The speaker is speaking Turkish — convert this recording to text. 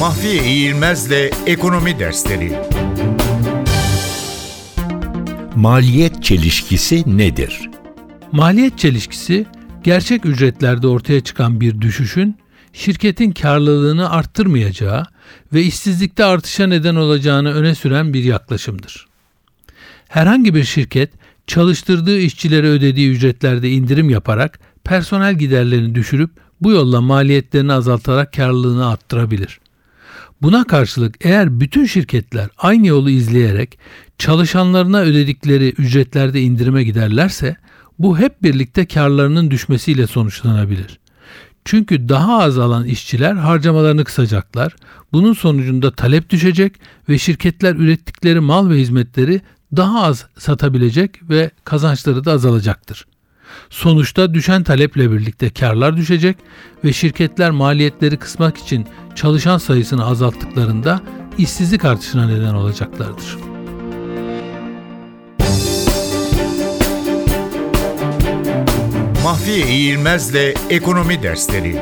Mahfiye İğilmez'le Ekonomi Dersleri Maliyet çelişkisi nedir? Maliyet çelişkisi, gerçek ücretlerde ortaya çıkan bir düşüşün şirketin karlılığını arttırmayacağı ve işsizlikte artışa neden olacağını öne süren bir yaklaşımdır. Herhangi bir şirket çalıştırdığı işçilere ödediği ücretlerde indirim yaparak personel giderlerini düşürüp bu yolla maliyetlerini azaltarak karlılığını arttırabilir. Buna karşılık eğer bütün şirketler aynı yolu izleyerek çalışanlarına ödedikleri ücretlerde indirime giderlerse bu hep birlikte karlarının düşmesiyle sonuçlanabilir. Çünkü daha az alan işçiler harcamalarını kısacaklar. Bunun sonucunda talep düşecek ve şirketler ürettikleri mal ve hizmetleri daha az satabilecek ve kazançları da azalacaktır. Sonuçta düşen taleple birlikte karlar düşecek ve şirketler maliyetleri kısmak için çalışan sayısını azalttıklarında işsizlik artışına neden olacaklardır. Mahfiye İğilmez'le Ekonomi Dersleri